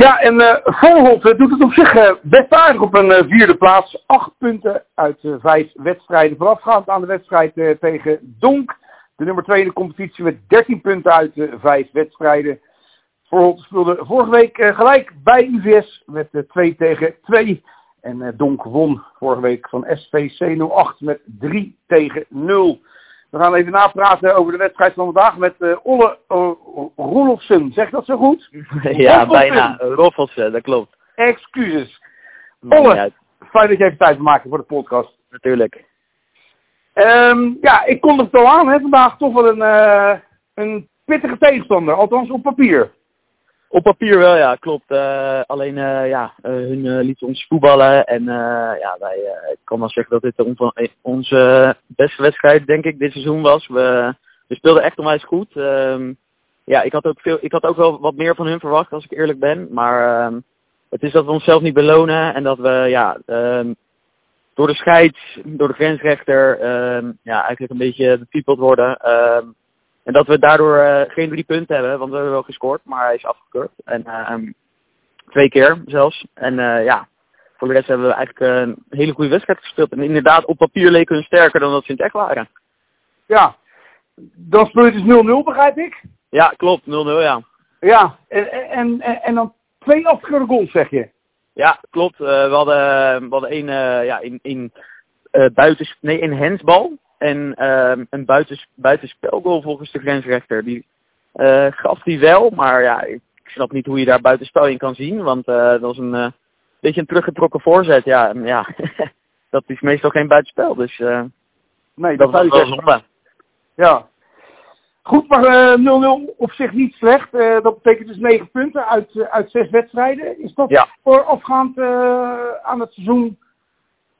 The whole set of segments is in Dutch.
Ja, en uh, doet het op zich uh, best aardig op een vierde plaats. Acht punten uit vijf wedstrijden. Voorafgaand aan de wedstrijd tegen Donk. De nummer 2 in de competitie met 13 punten uit vijf wedstrijden. Volholt speelde vorige week gelijk bij UVS met 2 tegen 2. En Donk won vorige week van SVC 08 met 3 tegen 0. We gaan even napraten over de wedstrijd van vandaag met uh, Olle uh, Rolofsen. Zeg dat zo goed? ja, bijna. Rolofsen, dat klopt. Excuses. Olle, fijn dat je even tijd maakt voor de podcast. Natuurlijk. Um, ja, ik kon het al aan, hè, vandaag toch wel een, uh, een pittige tegenstander, althans op papier. Op papier wel, ja, klopt. Uh, alleen, uh, ja, uh, hun lieten ons voetballen. En ja, wij, ik kan wel zeggen dat dit on onze beste wedstrijd, denk ik, dit seizoen was. We, we speelden echt onwijs goed. Um, ja, ik had, ook veel, ik had ook wel wat meer van hun verwacht, als ik eerlijk ben. Maar ehm, het is dat we onszelf niet belonen. En dat we, ja, um, door de scheids, door de grensrechter, ja, eigenlijk een beetje bepiepeld worden. En dat we daardoor uh, geen drie punten hebben, want we hebben wel gescoord, maar hij is afgekeurd. En uh, twee keer zelfs. En uh, ja, voor de rest hebben we eigenlijk een hele goede wedstrijd gespeeld. En inderdaad, op papier leken we sterker dan dat ze in het echt waren. Ja, dan speel je dus 0-0, begrijp ik? Ja, klopt, 0-0, ja. Ja, en, en, en, en dan twee afgekeurde goals, zeg je? Ja, klopt. we hadden, we hadden één ja, in, in, buiten, nee, een hensbal. En uh, een buitens, buitenspelgoal volgens de grensrechter. Die uh, gaf die wel, maar ja, ik snap niet hoe je daar buitenspel in kan zien. Want uh, dat was een uh, beetje een teruggetrokken voorzet. Ja, ja dat is meestal geen buitenspel. Dus uh, nee, dat, dat was wel zonde. Ja. Goed, maar 0-0 op zich niet slecht. dat betekent dus 9 punten uit, uit 6 wedstrijden. Is dat ja. voorafgaand aan het seizoen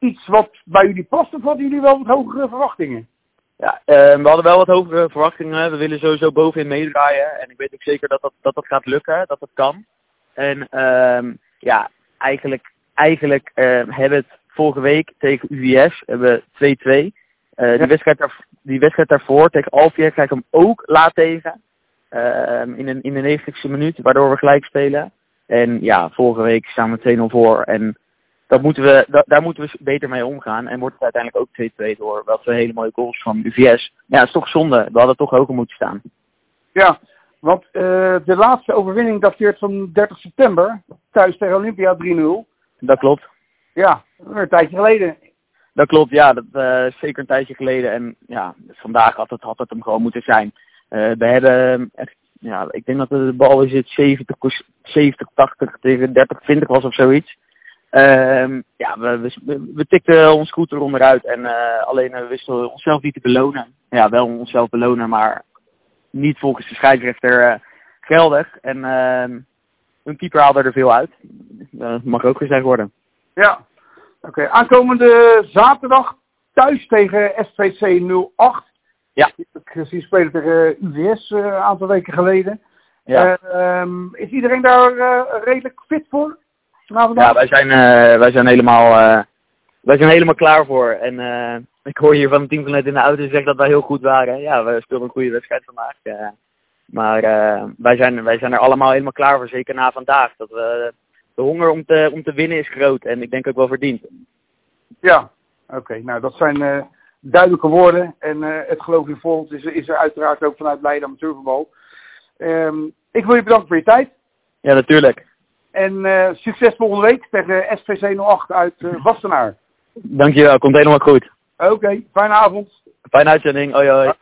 iets wat bij jullie past of hadden jullie wel wat hogere verwachtingen? Ja, uh, we hadden wel wat hogere verwachtingen. We willen sowieso bovenin meedraaien. En ik weet ook zeker dat dat, dat, dat gaat lukken, dat dat kan. En uh, ja, eigenlijk, eigenlijk uh, hebben we het vorige week tegen UVS hebben 2-2. Uh, ja. die, wedstrijd daar, die wedstrijd daarvoor tegen Alfier krijg ik hem ook laat tegen. Ehm, in, een, in de 90ste minuut, waardoor we gelijk spelen. En ja, vorige week staan we 2-0 voor. En dat moeten we, da, daar moeten we beter mee omgaan. En wordt het uiteindelijk ook 2-2 door wel twee hele mooie goals van UVS. Ja, het is toch zonde. We hadden toch hoger moeten staan. Ja, want uh, de laatste overwinning dateert van 30 september. Thuis tegen Olympia 3-0. Dat klopt. Ja, een tijdje geleden. Dat klopt, ja. Dat uh, zeker een tijdje geleden. En ja, vandaag had het, had het hem gewoon moeten zijn. Uh, we hebben echt, ja, ik denk dat de bal is het 70, 70 80 tegen 30, 20 was of zoiets. Um, ja, we, we, we, tikten ons goed eronder uit en uh, alleen we wisten onszelf niet te belonen. Ja, wel onszelf belonen, maar niet volgens de scheidsrechter uh, geldig. En uh, hun keeper haalde er veel uit. Dat mag ook gezegd worden. Ja, oké. Okay. Aankomende zaterdag thuis tegen SVC 08. Ja. Ik heb gezien spelen tegen UVS een aantal weken geleden. Ja. Um, is iedereen daar redelijk fit voor? Ja, wij zijn, uh, wij zijn helemaal, uh, wij zijn helemaal klaar voor. En uh, ik hoor hier van het team vanuit in de auto zeggen dat wij heel goed waren. Ja, we speelden een goede wedstrijd vandaag. maar wij, zijn, wij zijn er allemaal helemaal klaar voor, zeker na vandaag. Dat we, de honger om te, om te winnen is groot en ik denk ook wel verdiend. Ja, oké. Nou, dat zijn duidelijke woorden. En het geloof in volgt is, is er uiteraard ook vanuit Leiden Amateurvoetbal. Um, ik wil je bedanken voor je tijd. Ja, natuurlijk. En uh, succes volgende week tegen SVC 08 uit uh, Wassenaar. Dankjewel, komt helemaal goed. Oké, okay, fijne avond. Fijne uitzending, hoi hoi.